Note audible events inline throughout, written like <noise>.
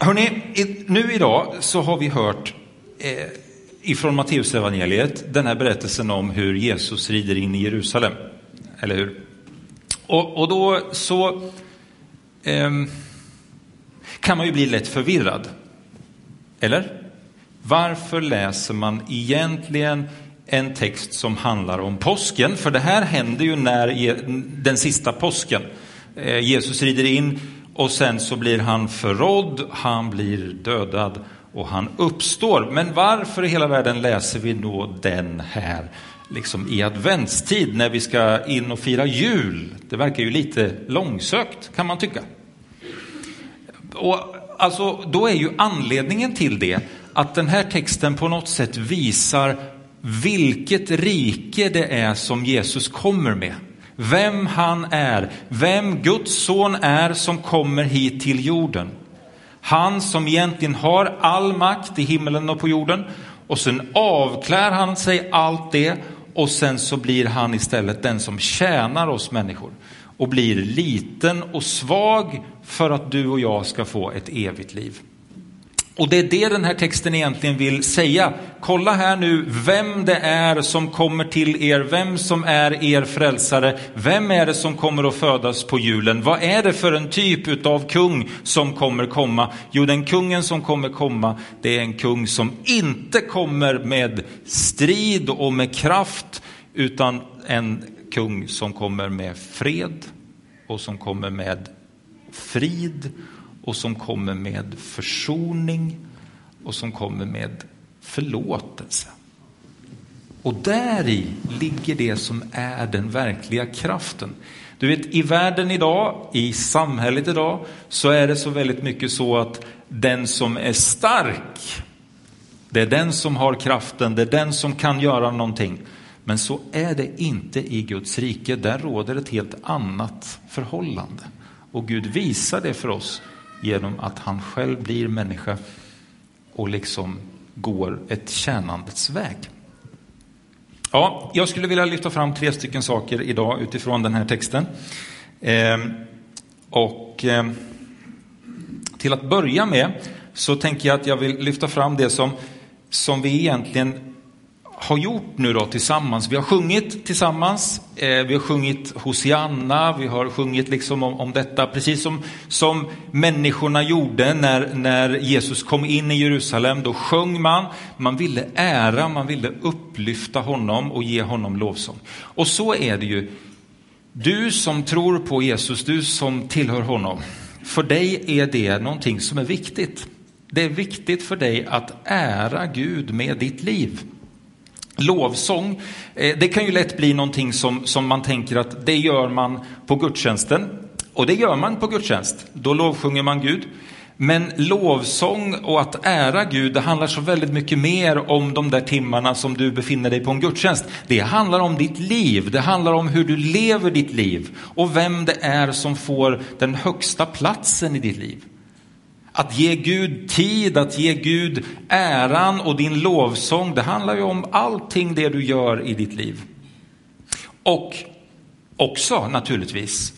Hörrni, nu idag så har vi hört eh, ifrån Matteusevangeliet den här berättelsen om hur Jesus rider in i Jerusalem. Eller hur? Och, och då så eh, kan man ju bli lätt förvirrad. Eller? Varför läser man egentligen en text som handlar om påsken? För det här händer ju när den sista påsken. Eh, Jesus rider in och sen så blir han förrådd, han blir dödad och han uppstår. Men varför i hela världen läser vi då den här liksom i adventstid när vi ska in och fira jul? Det verkar ju lite långsökt kan man tycka. Och alltså, då är ju anledningen till det att den här texten på något sätt visar vilket rike det är som Jesus kommer med vem han är, vem Guds son är som kommer hit till jorden. Han som egentligen har all makt i himmelen och på jorden och sen avklär han sig allt det och sen så blir han istället den som tjänar oss människor och blir liten och svag för att du och jag ska få ett evigt liv. Och det är det den här texten egentligen vill säga. Kolla här nu vem det är som kommer till er, vem som är er frälsare, vem är det som kommer att födas på julen? Vad är det för en typ av kung som kommer komma? Jo, den kungen som kommer komma, det är en kung som inte kommer med strid och med kraft, utan en kung som kommer med fred och som kommer med frid och som kommer med försoning och som kommer med förlåtelse. Och där i ligger det som är den verkliga kraften. Du vet, i världen idag, i samhället idag, så är det så väldigt mycket så att den som är stark, det är den som har kraften, det är den som kan göra någonting. Men så är det inte i Guds rike. Där råder ett helt annat förhållande. Och Gud visar det för oss genom att han själv blir människa och liksom går ett tjänandets väg. Ja, jag skulle vilja lyfta fram tre stycken saker idag utifrån den här texten. Eh, och eh, till att börja med så tänker jag att jag vill lyfta fram det som, som vi egentligen har gjort nu då tillsammans. Vi har sjungit tillsammans, eh, vi har sjungit Hosianna, vi har sjungit liksom om, om detta, precis som, som människorna gjorde när, när Jesus kom in i Jerusalem. Då sjöng man, man ville ära, man ville upplyfta honom och ge honom lovsång. Och så är det ju. Du som tror på Jesus, du som tillhör honom, för dig är det någonting som är viktigt. Det är viktigt för dig att ära Gud med ditt liv. Lovsång, eh, det kan ju lätt bli någonting som, som man tänker att det gör man på gudstjänsten. Och det gör man på gudstjänst, då lovsjunger man Gud. Men lovsång och att ära Gud, det handlar så väldigt mycket mer om de där timmarna som du befinner dig på en gudstjänst. Det handlar om ditt liv, det handlar om hur du lever ditt liv och vem det är som får den högsta platsen i ditt liv. Att ge Gud tid, att ge Gud äran och din lovsång, det handlar ju om allting det du gör i ditt liv. Och också naturligtvis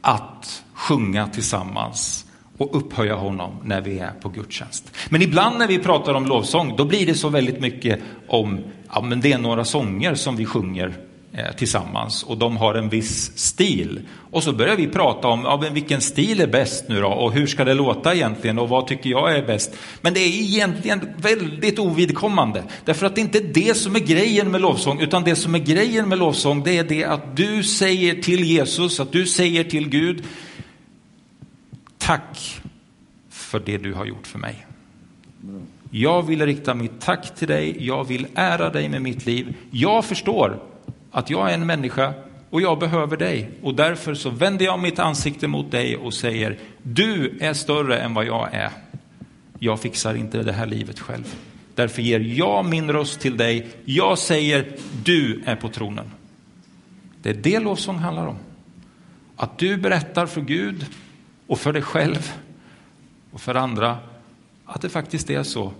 att sjunga tillsammans och upphöja honom när vi är på gudstjänst. Men ibland när vi pratar om lovsång, då blir det så väldigt mycket om, ja men det är några sånger som vi sjunger Eh, tillsammans och de har en viss stil. Och så börjar vi prata om ja, men vilken stil är bäst nu då och hur ska det låta egentligen och vad tycker jag är bäst. Men det är egentligen väldigt ovidkommande därför att det inte är det som är grejen med lovsång utan det som är grejen med lovsång det är det att du säger till Jesus, att du säger till Gud tack för det du har gjort för mig. Jag vill rikta mitt tack till dig, jag vill ära dig med mitt liv. Jag förstår att jag är en människa och jag behöver dig. Och därför så vänder jag mitt ansikte mot dig och säger, du är större än vad jag är. Jag fixar inte det här livet själv. Därför ger jag min röst till dig. Jag säger, du är på tronen. Det är det lovsång handlar om. Att du berättar för Gud och för dig själv och för andra att det faktiskt är så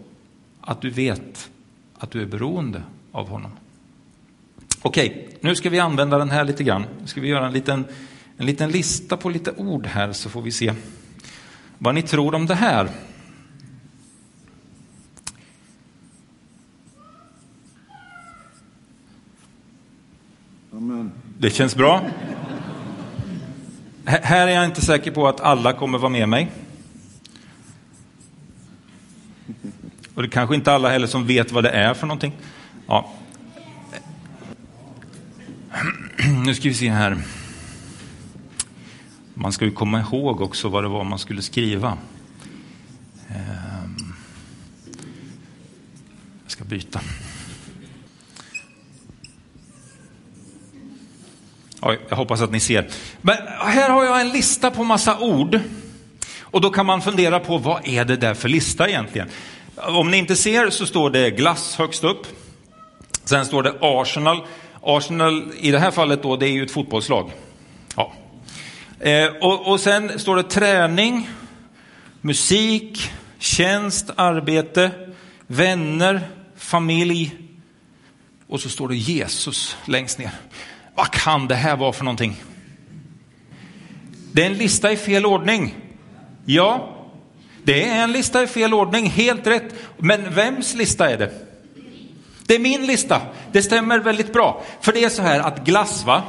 att du vet att du är beroende av honom. Okej, nu ska vi använda den här lite grann. Nu ska vi göra en liten, en liten lista på lite ord här så får vi se vad ni tror om det här. Amen. Det känns bra. Här är jag inte säker på att alla kommer vara med mig. Och det är kanske inte alla heller som vet vad det är för någonting. Ja, <clears throat> Nu ska vi se här. Man ska ju komma ihåg också vad det var man skulle skriva. Ehm. Jag ska byta. Oj, jag hoppas att ni ser. Men här har jag en lista på massa ord. Och då kan man fundera på vad är det där för lista egentligen? Om ni inte ser så står det glass högst upp. Sen står det Arsenal. Arsenal i det här fallet då, det är ju ett fotbollslag. Ja. Eh, och, och sen står det träning, musik, tjänst, arbete, vänner, familj. Och så står det Jesus längst ner. Vad kan det här vara för någonting? Det är en lista i fel ordning. Ja, det är en lista i fel ordning, helt rätt. Men vems lista är det? Det är min lista. Det stämmer väldigt bra. För det är så här att glass, va?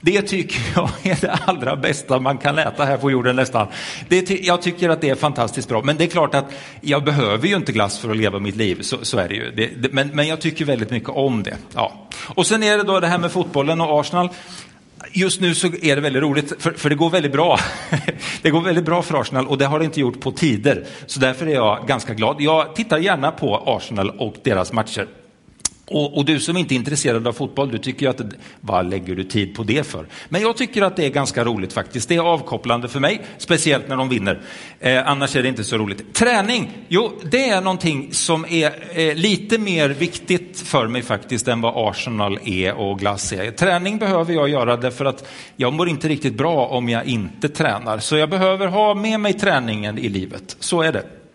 Det tycker <laughs> jag är det allra bästa man kan äta här på jorden nästan. Det, jag tycker att det är fantastiskt bra. Men det är klart att jag behöver ju inte glass för att leva mitt liv. Så, så är det ju. Det, det, men, men jag tycker väldigt mycket om det. Ja. Och sen är det då det här med fotbollen och Arsenal. Just nu så är det väldigt roligt, för, för, det går väldigt bra. <laughs> det går väldigt bra för Arsenal och det har det inte gjort på tider. Så därför är jag ganska glad. Jag tittar gärna på Arsenal och deras matcher. Och, och, du som inte är intresserad av fotboll, du tycker ju att vad lägger du tid på det för? Men jag tycker att det är ganska roligt faktiskt. Det är avkopplande för mig, speciellt när de vinner. Eh, annars är det inte så roligt. Träning, jo, det är någonting som är eh, lite mer viktigt för mig faktiskt än vad Arsenal är och glass är. Träning behöver jag göra därför att jag mår inte riktigt bra om jag inte tränar. Så jag behöver ha med mig träningen i livet. Så är det.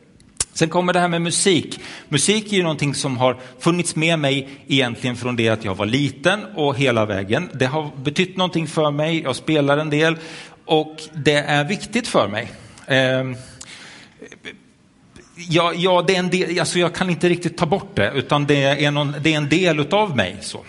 Sen kommer det här med musik. Musik är ju någonting som har funnits med mig egentligen från det att jag var liten och hela vägen. Det har betytt någonting för mig, jag spelar en del och det är viktigt för mig. Ehm, ja, ja, det är en del, alltså jag kan inte riktigt ta bort det, utan det är, någon, det är en del utav mig. Så.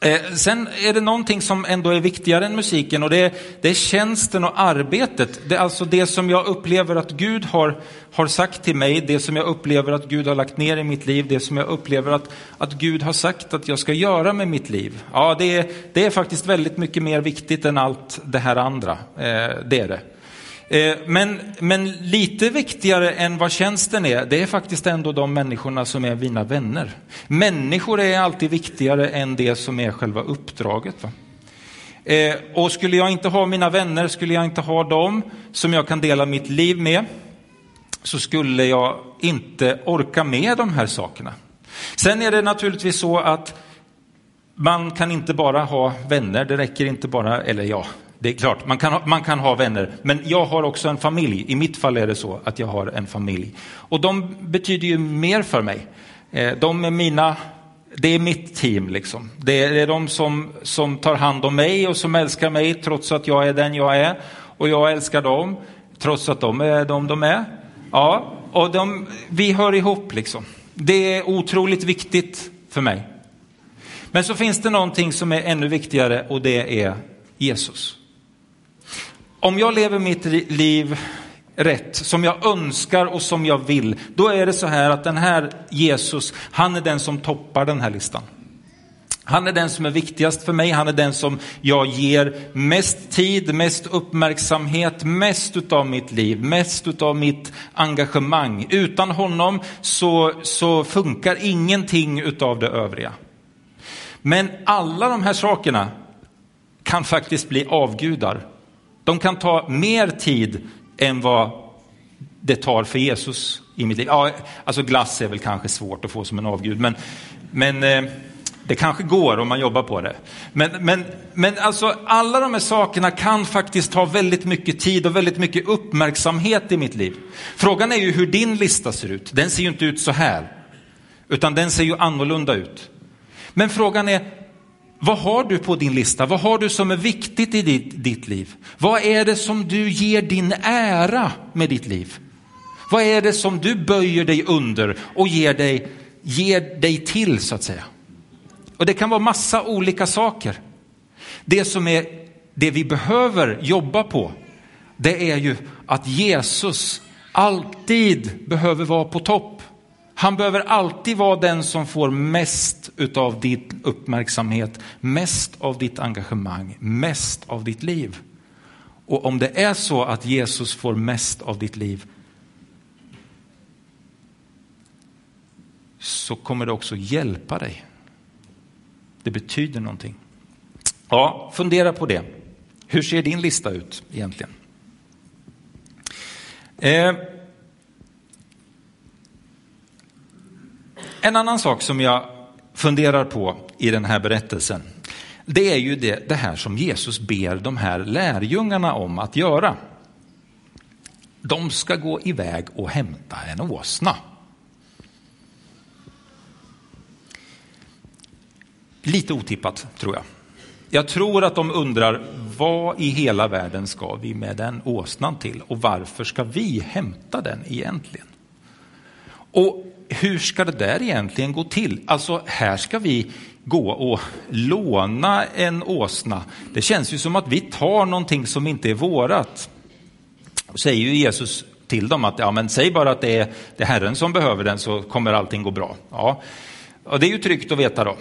Eh, sen är det någonting som ändå är viktigare än musiken och det är, det är tjänsten och arbetet. Det är alltså det som jag upplever att Gud har, har sagt till mig, det som jag upplever att Gud har lagt ner i mitt liv, det som jag upplever att, att Gud har sagt att jag ska göra med mitt liv. Ja, det är, det är faktiskt väldigt mycket mer viktigt än allt det här andra. Eh, det är det. Eh, men, men lite viktigare än vad tjänsten är, det är faktiskt ändå de människorna som är mina vänner. Människor är alltid viktigare än det som är själva uppdraget. Va? Eh, och skulle jag inte ha mina vänner, skulle jag inte ha dem som jag kan dela mitt liv med, så skulle jag inte orka med de här sakerna. Sen är det naturligtvis så att man kan inte bara ha vänner, det räcker inte bara, eller ja, det är klart, man kan, ha, man kan ha vänner, men jag har också en familj. I mitt fall är det så att jag har en familj. Och de betyder ju mer för mig. Eh, de är mina, det är mitt team liksom. Det är de som, som tar hand om mig och som älskar mig trots att jag är den jag är. Och jag älskar dem trots att de är de de är. Ja, och de, vi hör ihop liksom. Det är otroligt viktigt för mig. Men så finns det någonting som är ännu viktigare och det är Jesus om jag lever mitt liv rätt, som jag önskar och som jag vill, då är det så här att den här Jesus, han är den som toppar den här listan. Han är den som är viktigast för mig, han är den som jag ger mest tid, mest uppmärksamhet, mest utav mitt liv, mest utav mitt engagemang. Utan honom så, så funkar ingenting utav det övriga. Men alla de här sakerna kan faktiskt bli avgudar de kan ta mer tid än vad det tar för Jesus i mitt liv. Ja, alltså glass är väl kanske svårt att få som en avgud, men, men eh, det kanske går om man jobbar på det. Men, men, men alltså alla de här sakerna kan faktiskt ta väldigt mycket tid och väldigt mycket uppmärksamhet i mitt liv. Frågan är ju hur din lista ser ut. Den ser ju inte ut så här, utan den ser ju annorlunda ut. Men frågan är, vad har du på din lista? Vad har du som är viktigt i ditt, ditt liv? Vad är det som du ger din ära med ditt liv? Vad är det som du böjer dig under och ger dig, ger dig till så att säga? Och det kan vara massa olika saker. Det som är det vi behöver jobba på, det är ju att Jesus alltid behöver vara på topp. Han behöver alltid vara den som får mest av din uppmärksamhet, mest av ditt engagemang, mest av ditt liv. Och om det är så att Jesus får mest av ditt liv så kommer det också hjälpa dig. Det betyder någonting. Ja, fundera på det. Hur ser din lista ut egentligen? Eh, en annan sak som jag funderar på i den här berättelsen, det är ju det, det här som Jesus ber de här lärjungarna om att göra. De ska gå iväg och hämta en åsna. Lite otippat, tror jag. Jag tror att de undrar vad i hela världen ska vi med den åsnan till och varför ska vi hämta den egentligen? Och hur ska det där egentligen gå till? Alltså, här ska vi gå och låna en åsna. Det känns ju som att vi tar någonting som inte är vårat. Och säger ju Jesus till dem att ja, men säg bara att det är, det är Herren som behöver den så kommer allting gå bra. Ja, och det är ju tryggt att veta då.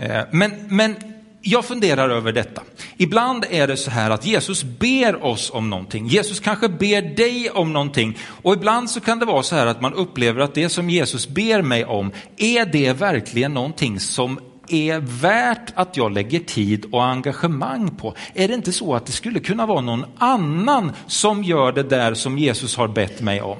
Eh, men, men jag funderar över detta. Ibland är det så här att Jesus ber oss om någonting. Jesus kanske ber dig om någonting. Och ibland så kan det vara så här att man upplever att det som Jesus ber mig om, är det verkligen någonting som är värt att jag lägger tid och engagemang på? Är det inte så att det skulle kunna vara någon annan som gör det där som Jesus har bett mig om?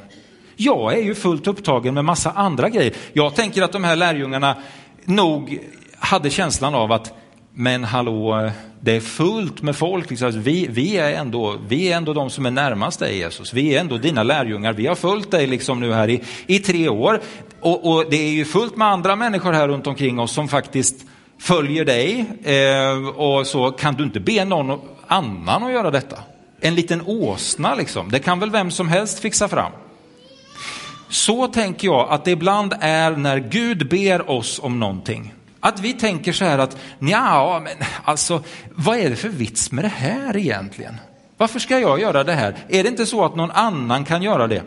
Jag är ju fullt upptagen med massa andra grejer. Jag tänker att de här lärjungarna nog hade känslan av att men hallå, det är fullt med folk. Liksom. Vi, vi, är ändå, vi är ändå de som är närmast dig Jesus. Vi är ändå dina lärjungar. Vi har följt dig liksom nu här i, i tre år. Och, och, det är ju fullt med andra människor här runt omkring oss som faktiskt följer dig. Eh, och så kan du inte be någon annan att göra detta. En liten åsna liksom. Det kan väl vem som helst fixa fram. Så tänker jag att det ibland är när Gud ber oss om någonting. Att vi tänker så här att, ja, men alltså, vad är det för vits med det här egentligen? Varför ska jag göra det här? Är det inte så att någon annan kan göra det?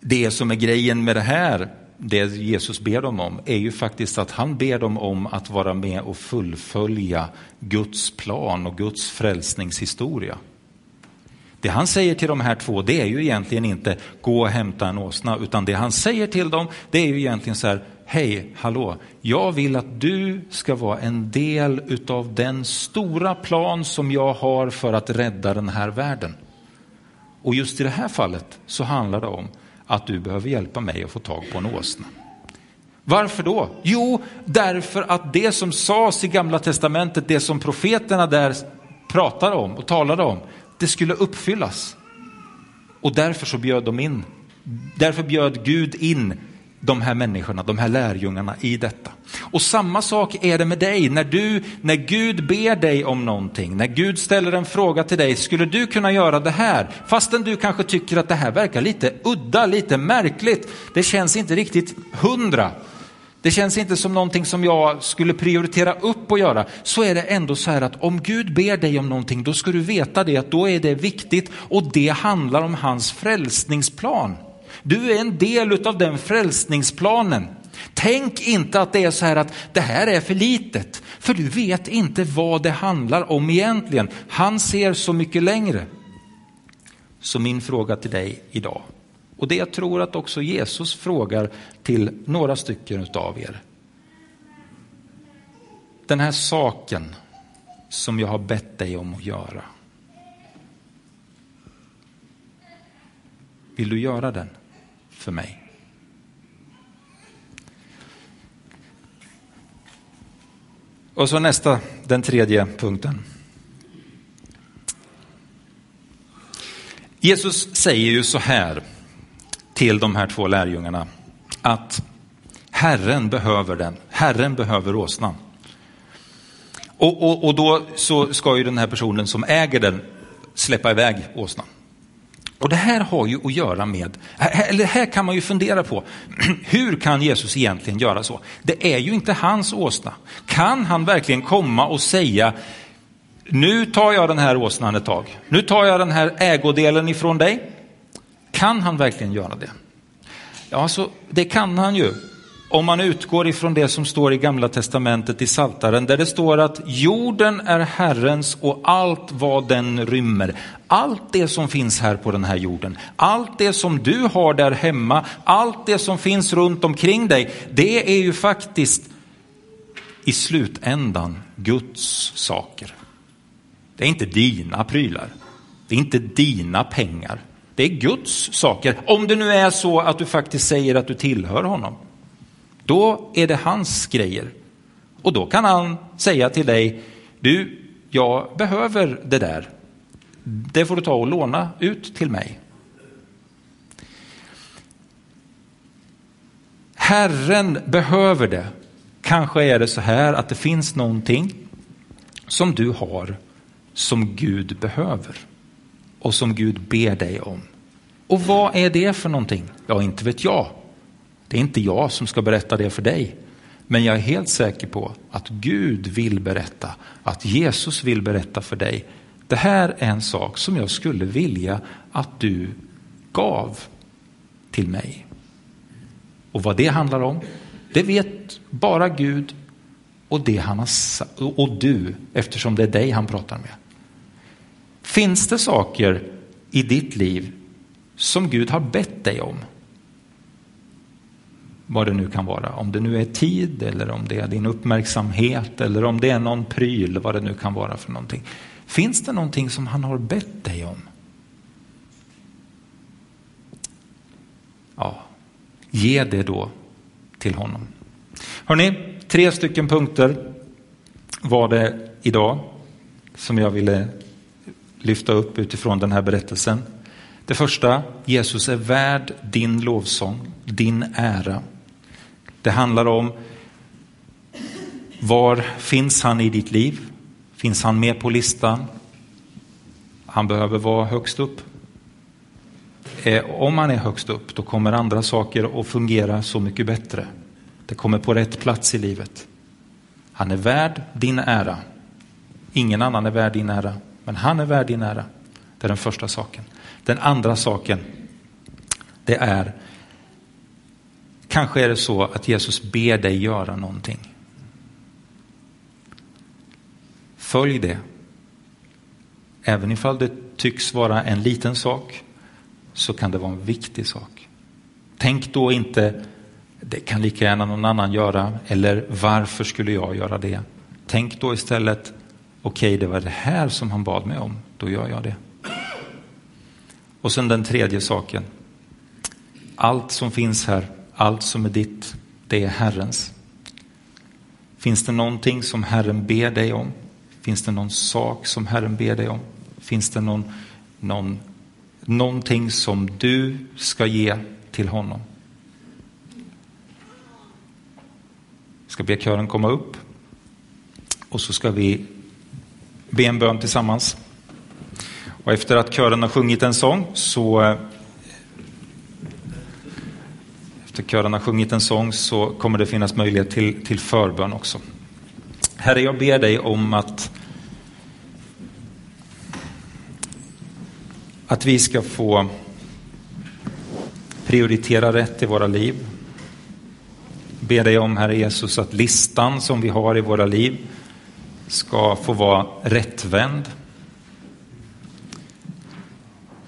Det som är grejen med det här, det Jesus ber dem om, är ju faktiskt att han ber dem om att vara med och fullfölja Guds plan och Guds frälsningshistoria. Det han säger till de här två, det är ju egentligen inte gå och hämta en åsna, utan det han säger till dem, det är ju egentligen så här, hej, hallå, jag vill att du ska vara en del utav den stora plan som jag har för att rädda den här världen. Och just i det här fallet så handlar det om att du behöver hjälpa mig att få tag på en åsna. Varför då? Jo, därför att det som sades i gamla testamentet, det som profeterna där pratade om och talade om, det skulle uppfyllas. Och därför så bjöd de in, därför bjöd Gud in de här människorna, de här lärjungarna i detta. Och samma sak är det med dig, när, du, när Gud ber dig om någonting, när Gud ställer en fråga till dig, skulle du kunna göra det här? Fastän du kanske tycker att det här verkar lite udda, lite märkligt, det känns inte riktigt hundra. Det känns inte som någonting som jag skulle prioritera upp och göra. Så är det ändå så här att om Gud ber dig om någonting, då ska du veta det att då är det viktigt och det handlar om hans frälsningsplan. Du är en del av den frälsningsplanen. Tänk inte att det är så här att det här är för litet, för du vet inte vad det handlar om egentligen. Han ser så mycket längre. Så min fråga till dig idag, och det jag tror att också Jesus frågar till några stycken av er. Den här saken som jag har bett dig om att göra. Vill du göra den för mig? Och så nästa, den tredje punkten. Jesus säger ju så här till de här två lärjungarna att Herren behöver den, Herren behöver åsnan. Och, och, och då så ska ju den här personen som äger den släppa iväg åsnan. Och det här har ju att göra med, eller här kan man ju fundera på, <clears throat> hur kan Jesus egentligen göra så? Det är ju inte hans åsna. Kan han verkligen komma och säga, nu tar jag den här åsnan ett tag, nu tar jag den här ägodelen ifrån dig. Kan han verkligen göra det? Ja, alltså, det kan han ju om man utgår ifrån det som står i Gamla Testamentet i Saltaren där det står att jorden är Herrens och allt vad den rymmer. Allt det som finns här på den här jorden, allt det som du har där hemma, allt det som finns runt omkring dig, det är ju faktiskt i slutändan Guds saker. Det är inte dina prylar, det är inte dina pengar, det är Guds saker. Om det nu är så att du faktiskt säger att du tillhör honom. Då är det hans grejer. Och då kan han säga till dig, du, jag behöver det där. Det får du ta och låna ut till mig. Herren behöver det. Kanske är det så här att det finns någonting som du har som Gud behöver och som Gud ber dig om. Och vad är det för någonting? Ja, inte vet jag. Det är inte jag som ska berätta det för dig. Men jag är helt säker på att Gud vill berätta, att Jesus vill berätta för dig. Det här är en sak som jag skulle vilja att du gav till mig. Och vad det handlar om, det vet bara Gud och, det han har, och du, eftersom det är dig han pratar med. Finns det saker i ditt liv som Gud har bett dig om? vad det nu kan vara. Om det nu är tid eller om det är din uppmärksamhet eller om det är någon pryl, vad det nu kan vara för någonting. Finns det någonting som han har bett dig om? Ja, ge det då till honom. Hörrni, tre stycken punkter var det idag som jag ville lyfta upp utifrån den här berättelsen. Det första, Jesus är värd din lovsång, din ära. Det handlar om var finns han i ditt liv? Finns han med på listan? Han behöver vara högst upp. Eh, om han är högst upp, då kommer andra saker att fungera så mycket bättre. Det kommer på rätt plats i livet. Han är värd din ära. Ingen annan är värd din ära, men han är värd din ära. Det är den första saken. Den andra saken, det är Kanske är det så att Jesus ber dig göra någonting. Följ det. Även ifall det tycks vara en liten sak så kan det vara en viktig sak. Tänk då inte, det kan lika gärna någon annan göra, eller varför skulle jag göra det? Tänk då istället, okej, okay, det var det här som han bad mig om, då gör jag det. Och sen den tredje saken. Allt som finns här allt som är ditt, det är Herrens. Finns det någonting som Herren ber dig om? Finns det någon sak som Herren ber dig om? Finns det någon, någon, någonting som du ska ge till honom? Jag ska be kören komma upp och så ska vi be en bön tillsammans. Och efter att kören har sjungit en sång så efter kören har sjungit en sång så kommer det finnas möjlighet till, till förbön också. Herre, jag ber dig om att, att vi ska få prioritera rätt i våra liv. Ber dig om, Herre Jesus, att listan som vi har i våra liv ska få vara rättvänd.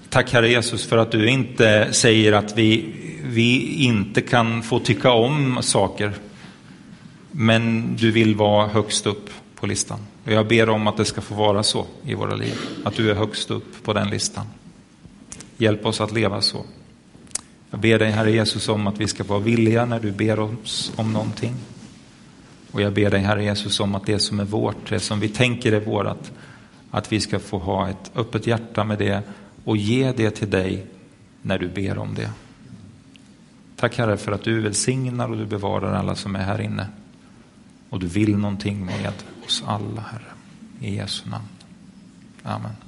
Tack Herre Jesus för att du inte säger att vi vi inte kan få tycka om saker. Men du vill vara högst upp på listan. Och jag ber om att det ska få vara så i våra liv. Att du är högst upp på den listan. Hjälp oss att leva så. Jag ber dig Herre Jesus om att vi ska vara villiga när du ber oss om någonting. Och jag ber dig Herre Jesus om att det som är vårt, det som vi tänker är vårat, att vi ska få ha ett öppet hjärta med det och ge det till dig när du ber om det. Tack Herre för att du välsignar och du bevarar alla som är här inne. Och du vill någonting med oss alla Herre. I Jesu namn. Amen.